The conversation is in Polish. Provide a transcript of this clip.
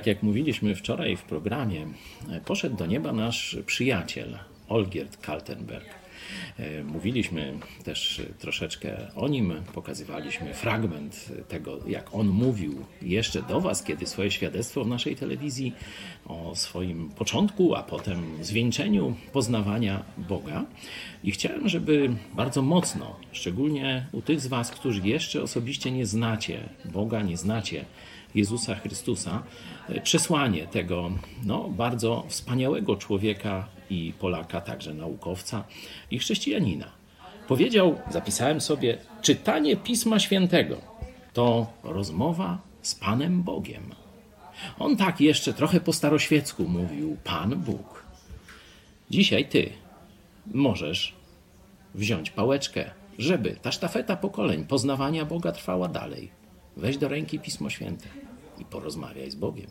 Tak jak mówiliśmy wczoraj w programie, poszedł do nieba nasz przyjaciel Olgierd Kaltenberg. E, Mówiliśmy też troszeczkę o nim, pokazywaliśmy fragment tego, jak on mówił jeszcze do Was, kiedy swoje świadectwo w naszej telewizji o swoim początku, a potem zwieńczeniu poznawania Boga. I chciałem, żeby bardzo mocno, szczególnie u tych z Was, którzy jeszcze osobiście nie znacie Boga, nie znacie Jezusa Chrystusa, e, przesłanie tego no, bardzo wspaniałego człowieka i Polaka, także naukowca i chrześcijanina. Powiedział, zapisałem sobie, czytanie Pisma Świętego to rozmowa z Panem Bogiem. On tak jeszcze trochę po staroświecku mówił Pan Bóg. Dzisiaj ty możesz wziąć pałeczkę, żeby ta sztafeta pokoleń poznawania Boga trwała dalej. Weź do ręki Pismo Święte i porozmawiaj z Bogiem.